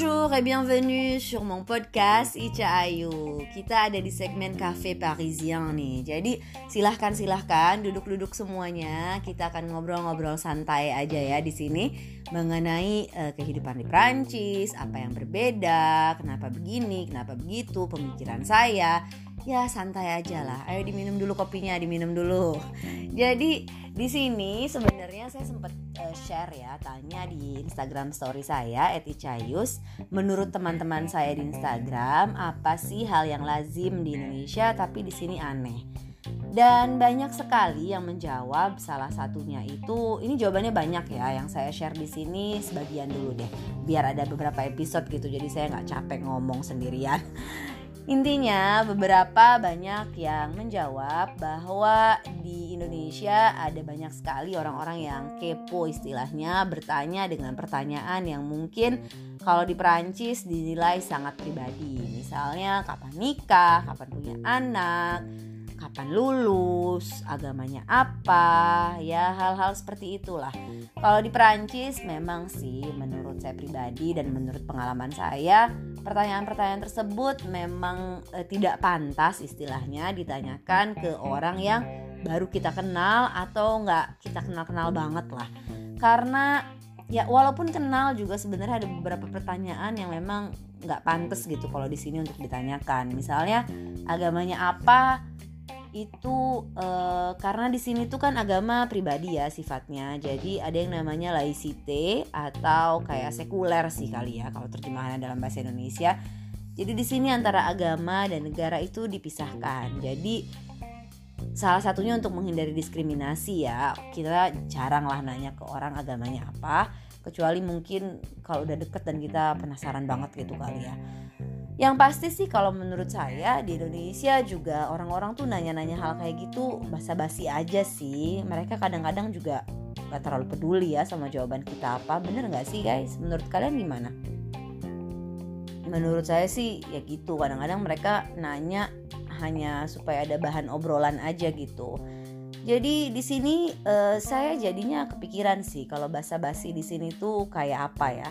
Bonjour et bienvenue sur mon podcast Ica Ayu. Kita ada di segmen Cafe Parisien nih. Jadi silahkan silahkan duduk-duduk semuanya. Kita akan ngobrol-ngobrol santai aja ya di sini Mengenai uh, kehidupan di Prancis Apa yang berbeda Kenapa begini, kenapa begitu Pemikiran saya. Ya santai aja lah. Ayo diminum dulu kopinya, diminum dulu. Jadi di sini sebenarnya saya sempat uh, share ya tanya di Instagram story saya @icayus menurut teman-teman saya di Instagram apa sih hal yang lazim di Indonesia tapi di sini aneh? Dan banyak sekali yang menjawab salah satunya itu ini jawabannya banyak ya yang saya share di sini sebagian dulu deh. Biar ada beberapa episode gitu jadi saya nggak capek ngomong sendirian Intinya beberapa banyak yang menjawab bahwa di Indonesia ada banyak sekali orang-orang yang kepo istilahnya bertanya dengan pertanyaan yang mungkin kalau di Perancis dinilai sangat pribadi. Misalnya kapan nikah, kapan punya anak, kapan lulus, agamanya apa, ya hal-hal seperti itulah. Kalau di Perancis memang sih menurut saya pribadi dan menurut pengalaman saya pertanyaan-pertanyaan tersebut memang e, tidak pantas istilahnya ditanyakan ke orang yang baru kita kenal atau nggak kita kenal-kenal banget lah karena ya walaupun kenal juga sebenarnya ada beberapa pertanyaan yang memang nggak pantas gitu kalau di sini untuk ditanyakan misalnya agamanya apa itu e, karena di sini tuh kan agama pribadi ya sifatnya. Jadi ada yang namanya laicite atau kayak sekuler sih kali ya kalau terjemahannya dalam bahasa Indonesia. Jadi di sini antara agama dan negara itu dipisahkan. Jadi salah satunya untuk menghindari diskriminasi ya. Kita jarang lah nanya ke orang agamanya apa, kecuali mungkin kalau udah deket dan kita penasaran banget gitu kali ya. Yang pasti sih kalau menurut saya di Indonesia juga orang-orang tuh nanya-nanya hal kayak gitu basa-basi aja sih. Mereka kadang-kadang juga gak terlalu peduli ya sama jawaban kita apa. Bener gak sih guys? Menurut kalian gimana? Menurut saya sih ya gitu. Kadang-kadang mereka nanya hanya supaya ada bahan obrolan aja gitu. Jadi di sini uh, saya jadinya kepikiran sih kalau basa-basi di sini tuh kayak apa ya?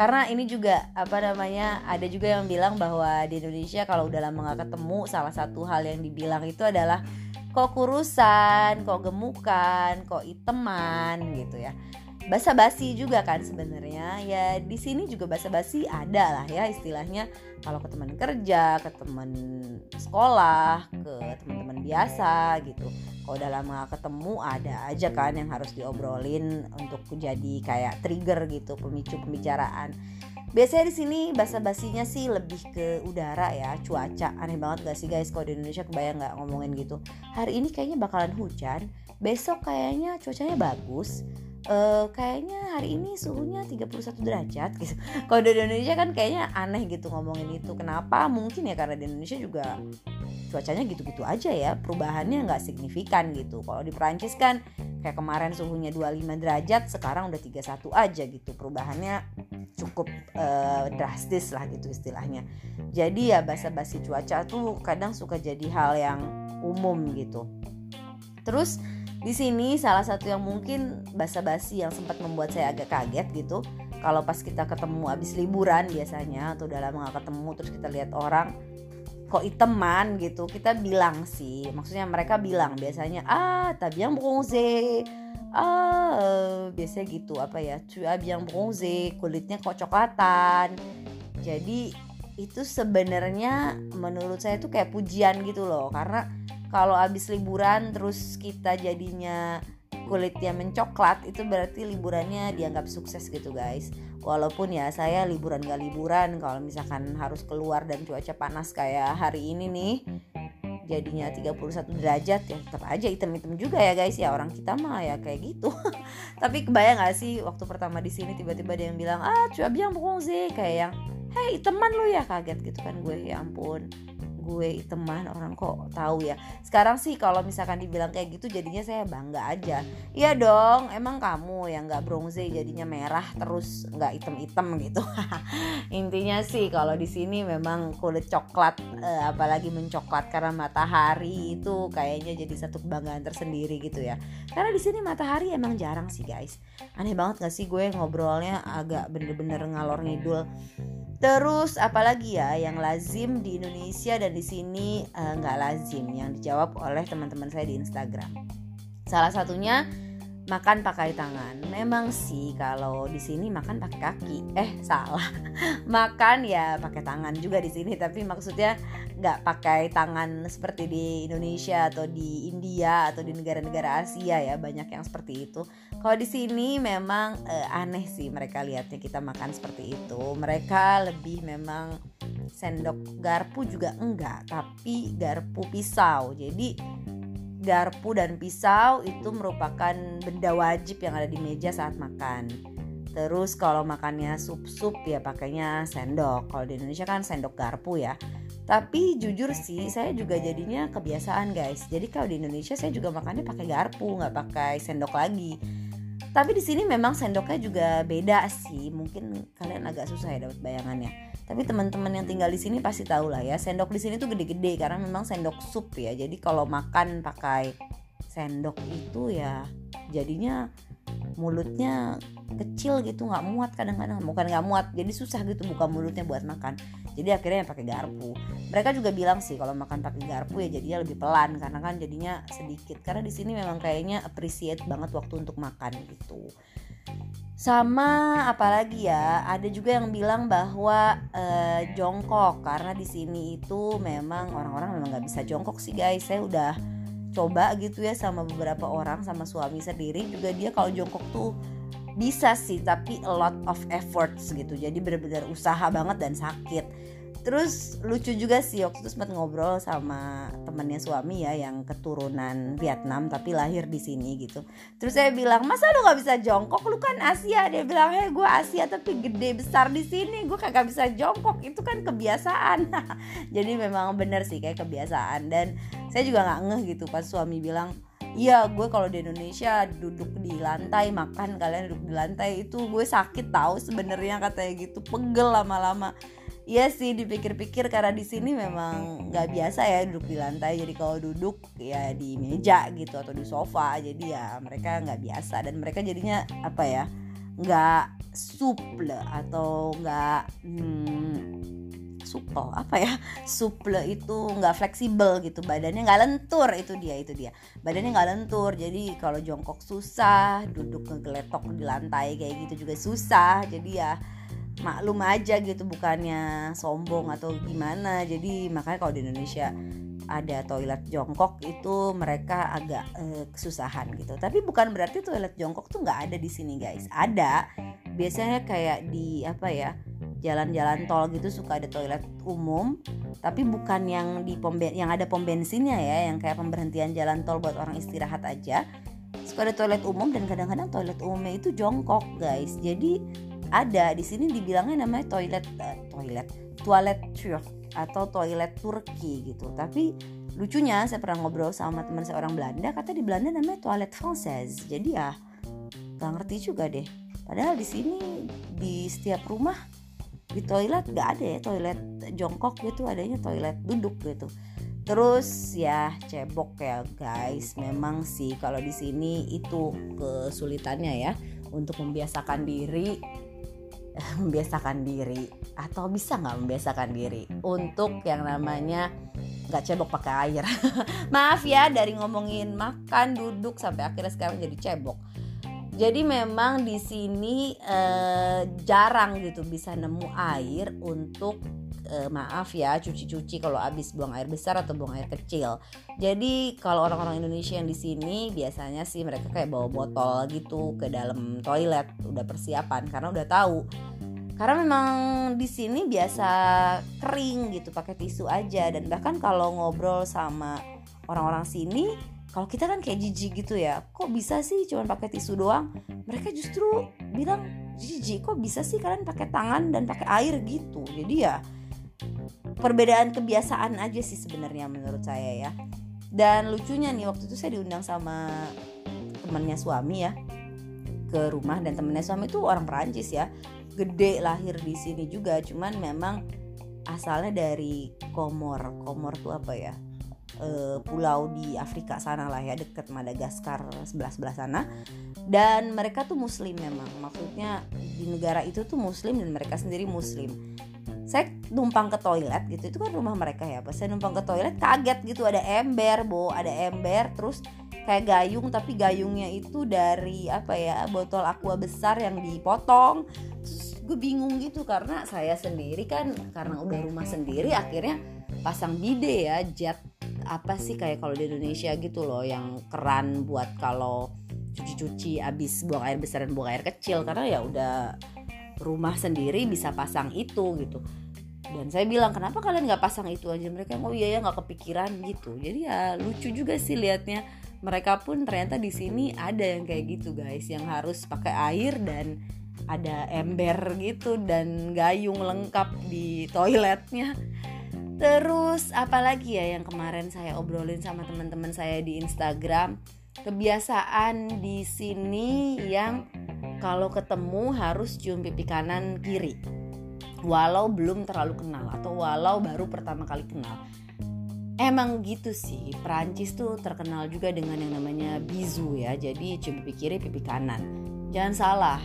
Karena ini juga apa namanya ada juga yang bilang bahwa di Indonesia kalau udah lama gak ketemu salah satu hal yang dibilang itu adalah kok kurusan, kok gemukan, kok iteman gitu ya. Basa-basi juga kan sebenarnya. Ya di sini juga basa-basi ada lah ya istilahnya. Kalau ke teman kerja ke teman sekolah ke teman-teman biasa gitu kalau udah lama ketemu ada aja kan yang harus diobrolin untuk jadi kayak trigger gitu pemicu pembicaraan biasanya di sini basa-basinya sih lebih ke udara ya cuaca aneh banget gak sih guys kalau di Indonesia kebayang nggak ngomongin gitu hari ini kayaknya bakalan hujan besok kayaknya cuacanya bagus uh, kayaknya hari ini suhunya 31 derajat gitu. Kalau di Indonesia kan kayaknya aneh gitu ngomongin itu. Kenapa? Mungkin ya karena di Indonesia juga cuacanya gitu-gitu aja ya. Perubahannya nggak signifikan gitu. Kalau di Prancis kan kayak kemarin suhunya 25 derajat, sekarang udah 31 aja gitu. Perubahannya cukup uh, drastis lah gitu istilahnya. Jadi ya basa-basi cuaca tuh kadang suka jadi hal yang umum gitu. Terus di sini salah satu yang mungkin basa-basi yang sempat membuat saya agak kaget gitu. Kalau pas kita ketemu abis liburan biasanya atau udah lama gak ketemu terus kita lihat orang kok iteman gitu. Kita bilang sih maksudnya mereka bilang biasanya ah yang bronze. Ah biasanya gitu apa ya tu yang bronze. Kulitnya kok coklatan jadi itu sebenarnya menurut saya itu kayak pujian gitu loh. Karena kalau abis liburan terus kita jadinya kulitnya mencoklat itu berarti liburannya dianggap sukses gitu guys. Walaupun ya saya liburan gak liburan. Kalau misalkan harus keluar dan cuaca panas kayak hari ini nih jadinya 31 derajat ya tetap aja item-item juga ya guys. Ya orang kita mah ya kayak gitu. Tapi kebayang gak sih waktu pertama di sini tiba-tiba dia yang bilang ah cuaca biang sih. Kayak yang hei teman lu ya kaget gitu kan gue ya ampun gue teman orang kok tahu ya. Sekarang sih kalau misalkan dibilang kayak gitu jadinya saya bangga aja. Iya dong emang kamu yang nggak bronze jadinya merah terus nggak item-item gitu. Intinya sih kalau di sini memang kulit coklat eh, apalagi mencoklat karena matahari itu kayaknya jadi satu kebanggaan tersendiri gitu ya. Karena di sini matahari emang jarang sih guys. Aneh banget gak sih gue ngobrolnya agak bener-bener ngalor ngidul Terus apalagi ya yang lazim di Indonesia dan di sini eh, nggak uh, lazim yang dijawab oleh teman-teman saya di Instagram. Salah satunya makan pakai tangan. Memang sih kalau di sini makan pakai kaki. Eh salah, makan ya pakai tangan juga di sini. Tapi maksudnya nggak pakai tangan seperti di Indonesia atau di India atau di negara-negara Asia ya banyak yang seperti itu. Kalau di sini memang eh, aneh sih mereka lihatnya kita makan seperti itu. Mereka lebih memang sendok garpu juga enggak, tapi garpu pisau. Jadi garpu dan pisau itu merupakan benda wajib yang ada di meja saat makan. Terus kalau makannya sup-sup ya pakainya sendok. Kalau di Indonesia kan sendok garpu ya. Tapi jujur sih saya juga jadinya kebiasaan guys. Jadi kalau di Indonesia saya juga makannya pakai garpu, nggak pakai sendok lagi. Tapi di sini memang sendoknya juga beda sih. Mungkin kalian agak susah ya dapat bayangannya. Tapi teman-teman yang tinggal di sini pasti tahu lah ya sendok di sini tuh gede-gede karena memang sendok sup ya. Jadi kalau makan pakai sendok itu ya jadinya mulutnya kecil gitu nggak muat kadang-kadang. Bukan nggak muat jadi susah gitu buka mulutnya buat makan jadi akhirnya pakai garpu. Mereka juga bilang sih kalau makan pakai garpu ya jadinya lebih pelan karena kan jadinya sedikit. Karena di sini memang kayaknya appreciate banget waktu untuk makan gitu. Sama apalagi ya? Ada juga yang bilang bahwa uh, jongkok. Karena di sini itu memang orang-orang memang nggak bisa jongkok sih guys. Saya udah coba gitu ya sama beberapa orang sama suami sendiri. Juga dia kalau jongkok tuh bisa sih tapi a lot of efforts gitu. Jadi benar-benar usaha banget dan sakit. Terus lucu juga sih waktu itu sempat ngobrol sama temannya suami ya yang keturunan Vietnam tapi lahir di sini gitu. Terus saya bilang masa lu nggak bisa jongkok? Lu kan Asia. Dia bilang hei gue Asia tapi gede besar di sini. Gue kagak bisa jongkok. Itu kan kebiasaan. Jadi memang bener sih kayak kebiasaan. Dan saya juga nggak ngeh gitu pas suami bilang Iya gue kalau di Indonesia duduk di lantai makan kalian duduk di lantai itu gue sakit tahu sebenarnya katanya gitu pegel lama-lama. Iya sih dipikir-pikir karena di sini memang nggak biasa ya duduk di lantai. Jadi kalau duduk ya di meja gitu atau di sofa jadi ya mereka nggak biasa. Dan mereka jadinya apa ya nggak suple atau nggak hmm, supel apa ya suple itu nggak fleksibel gitu badannya nggak lentur itu dia itu dia. Badannya nggak lentur jadi kalau jongkok susah duduk ngegeletok di lantai kayak gitu juga susah jadi ya maklum aja gitu bukannya sombong atau gimana. Jadi makanya kalau di Indonesia ada toilet jongkok itu mereka agak uh, kesusahan gitu. Tapi bukan berarti toilet jongkok tuh nggak ada di sini guys. Ada. Biasanya kayak di apa ya jalan-jalan tol gitu suka ada toilet umum tapi bukan yang di pom yang ada pom bensinnya ya yang kayak pemberhentian jalan tol buat orang istirahat aja. Suka ada toilet umum dan kadang-kadang toilet umumnya itu jongkok guys. Jadi ada di sini dibilangnya namanya toilet uh, toilet toilet Turk atau toilet Turki gitu. Tapi lucunya saya pernah ngobrol sama teman saya orang Belanda kata di Belanda namanya toilet Française. Jadi ya gak ngerti juga deh. Padahal di sini di setiap rumah di toilet gak ada ya toilet jongkok gitu adanya toilet duduk gitu. Terus ya cebok ya guys. Memang sih kalau di sini itu kesulitannya ya untuk membiasakan diri membiasakan diri atau bisa nggak membiasakan diri untuk yang namanya nggak cebok pakai air. Maaf ya dari ngomongin makan duduk sampai akhirnya sekarang jadi cebok jadi memang di sini eh, jarang gitu bisa nemu air untuk uh, maaf ya cuci-cuci kalau habis buang air besar atau buang air kecil. Jadi kalau orang-orang Indonesia yang di sini biasanya sih mereka kayak bawa botol gitu ke dalam toilet udah persiapan karena udah tahu. Karena memang di sini biasa kering gitu pakai tisu aja dan bahkan kalau ngobrol sama orang-orang sini kalau kita kan kayak jijik gitu ya kok bisa sih cuma pakai tisu doang? Mereka justru bilang jijik kok bisa sih kalian pakai tangan dan pakai air gitu? Jadi ya perbedaan kebiasaan aja sih sebenarnya menurut saya ya. Dan lucunya nih waktu itu saya diundang sama temannya suami ya ke rumah. Dan temennya suami itu orang Perancis ya. Gede lahir di sini juga cuman memang asalnya dari Komor. Komor tuh apa ya e, pulau di Afrika sana lah ya deket Madagaskar sebelah sebelah sana. Dan mereka tuh Muslim memang maksudnya di negara itu tuh Muslim dan mereka sendiri Muslim. Saya numpang ke toilet gitu itu kan rumah mereka ya pas saya numpang ke toilet kaget gitu ada ember bo ada ember terus kayak gayung tapi gayungnya itu dari apa ya botol aqua besar yang dipotong. Terus gue bingung gitu karena saya sendiri kan karena udah rumah sendiri akhirnya pasang bide ya jet apa sih kayak kalau di Indonesia gitu loh yang keran buat kalau cuci-cuci abis buang air besar dan buang air kecil karena ya udah rumah sendiri bisa pasang itu gitu. Dan saya bilang kenapa kalian nggak pasang itu aja? Mereka oh iya ya nggak kepikiran gitu. Jadi ya lucu juga sih liatnya. Mereka pun ternyata di sini ada yang kayak gitu guys yang harus pakai air dan ada ember gitu dan gayung lengkap di toiletnya terus apalagi ya yang kemarin saya obrolin sama teman-teman saya di Instagram? Kebiasaan di sini yang kalau ketemu harus cium pipi kanan kiri. Walau belum terlalu kenal atau walau baru pertama kali kenal. Emang gitu sih Perancis tuh terkenal juga dengan yang namanya bizu ya. Jadi cium pipi kiri pipi kanan. Jangan salah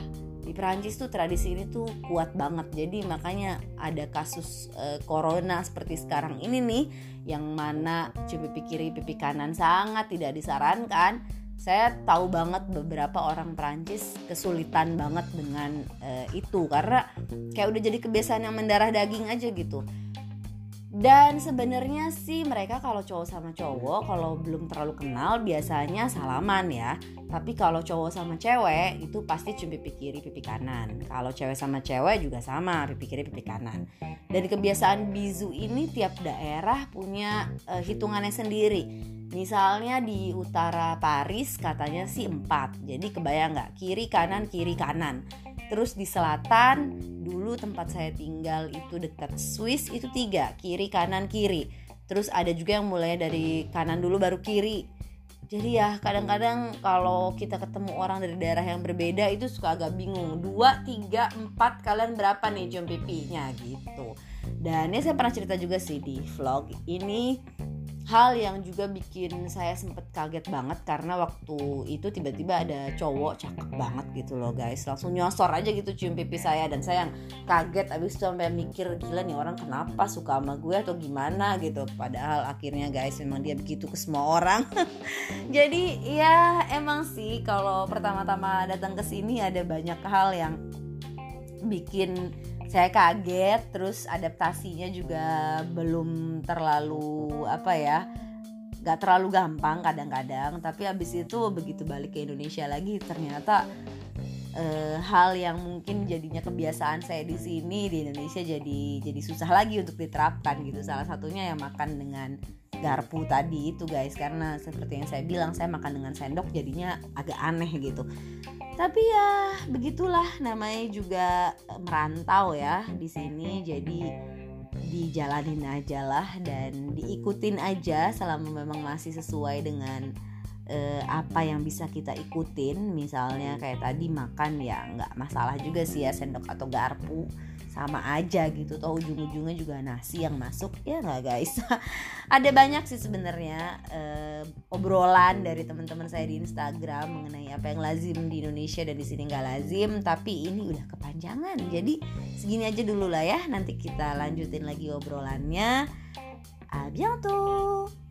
di Perancis tuh tradisi ini tuh kuat banget. Jadi makanya ada kasus uh, corona seperti sekarang ini nih yang mana pipi kiri pipi kanan sangat tidak disarankan. Saya tahu banget beberapa orang Prancis kesulitan banget dengan uh, itu. Karena kayak udah jadi kebiasaan yang mendarah daging aja gitu dan sebenarnya sih mereka kalau cowok sama cowok kalau belum terlalu kenal biasanya salaman ya. Tapi kalau cowok sama cewek itu pasti cium pipi kiri pipi kanan. Kalau cewek sama cewek juga sama pipi kiri pipi kanan. Dan kebiasaan bizu ini tiap daerah punya uh, hitungannya sendiri. Misalnya di utara Paris katanya sih empat. Jadi kebayang nggak? Kiri kanan kiri kanan Terus di selatan dulu tempat saya tinggal itu dekat Swiss itu tiga kiri kanan kiri. Terus ada juga yang mulai dari kanan dulu baru kiri. Jadi ya kadang-kadang kalau kita ketemu orang dari daerah yang berbeda itu suka agak bingung. Dua tiga empat kalian berapa nih jam pipinya gitu. Dan ini saya pernah cerita juga sih di vlog ini hal yang juga bikin saya sempet kaget banget karena waktu itu tiba-tiba ada cowok cakep banget gitu loh guys. Langsung nyosor aja gitu cium pipi saya dan saya yang kaget abis itu sampai mikir gila nih orang kenapa suka sama gue atau gimana? gitu. Padahal akhirnya guys memang dia begitu ke semua orang. Jadi ya emang sih kalau pertama-tama datang ke sini ada banyak hal yang bikin saya kaget terus adaptasinya juga belum terlalu apa ya gak terlalu gampang kadang-kadang. Tapi habis itu begitu balik ke Indonesia lagi ternyata e, hal yang mungkin jadinya kebiasaan saya di sini di Indonesia jadi jadi susah lagi untuk diterapkan gitu. Salah satunya yang makan dengan garpu tadi itu guys. Karena seperti yang saya bilang saya makan dengan sendok jadinya agak aneh gitu tapi ya begitulah namanya juga merantau ya di sini. Jadi dijalanin aja lah dan diikutin aja selama memang masih sesuai dengan uh, apa yang bisa kita ikutin. Misalnya kayak tadi makan ya nggak masalah juga sih ya sendok atau garpu sama aja gitu. Toh ujung-ujungnya juga nasi yang masuk. Ya nggak guys? Ada banyak sih sebenarnya uh, obrolan dari teman-teman saya di Instagram mengenai apa yang lazim di Indonesia dan di sini nggak lazim. Tapi ini udah kepanjangan. Jadi segini aja dulu lah ya. Nanti kita lanjutin lagi obrolannya. A bientôt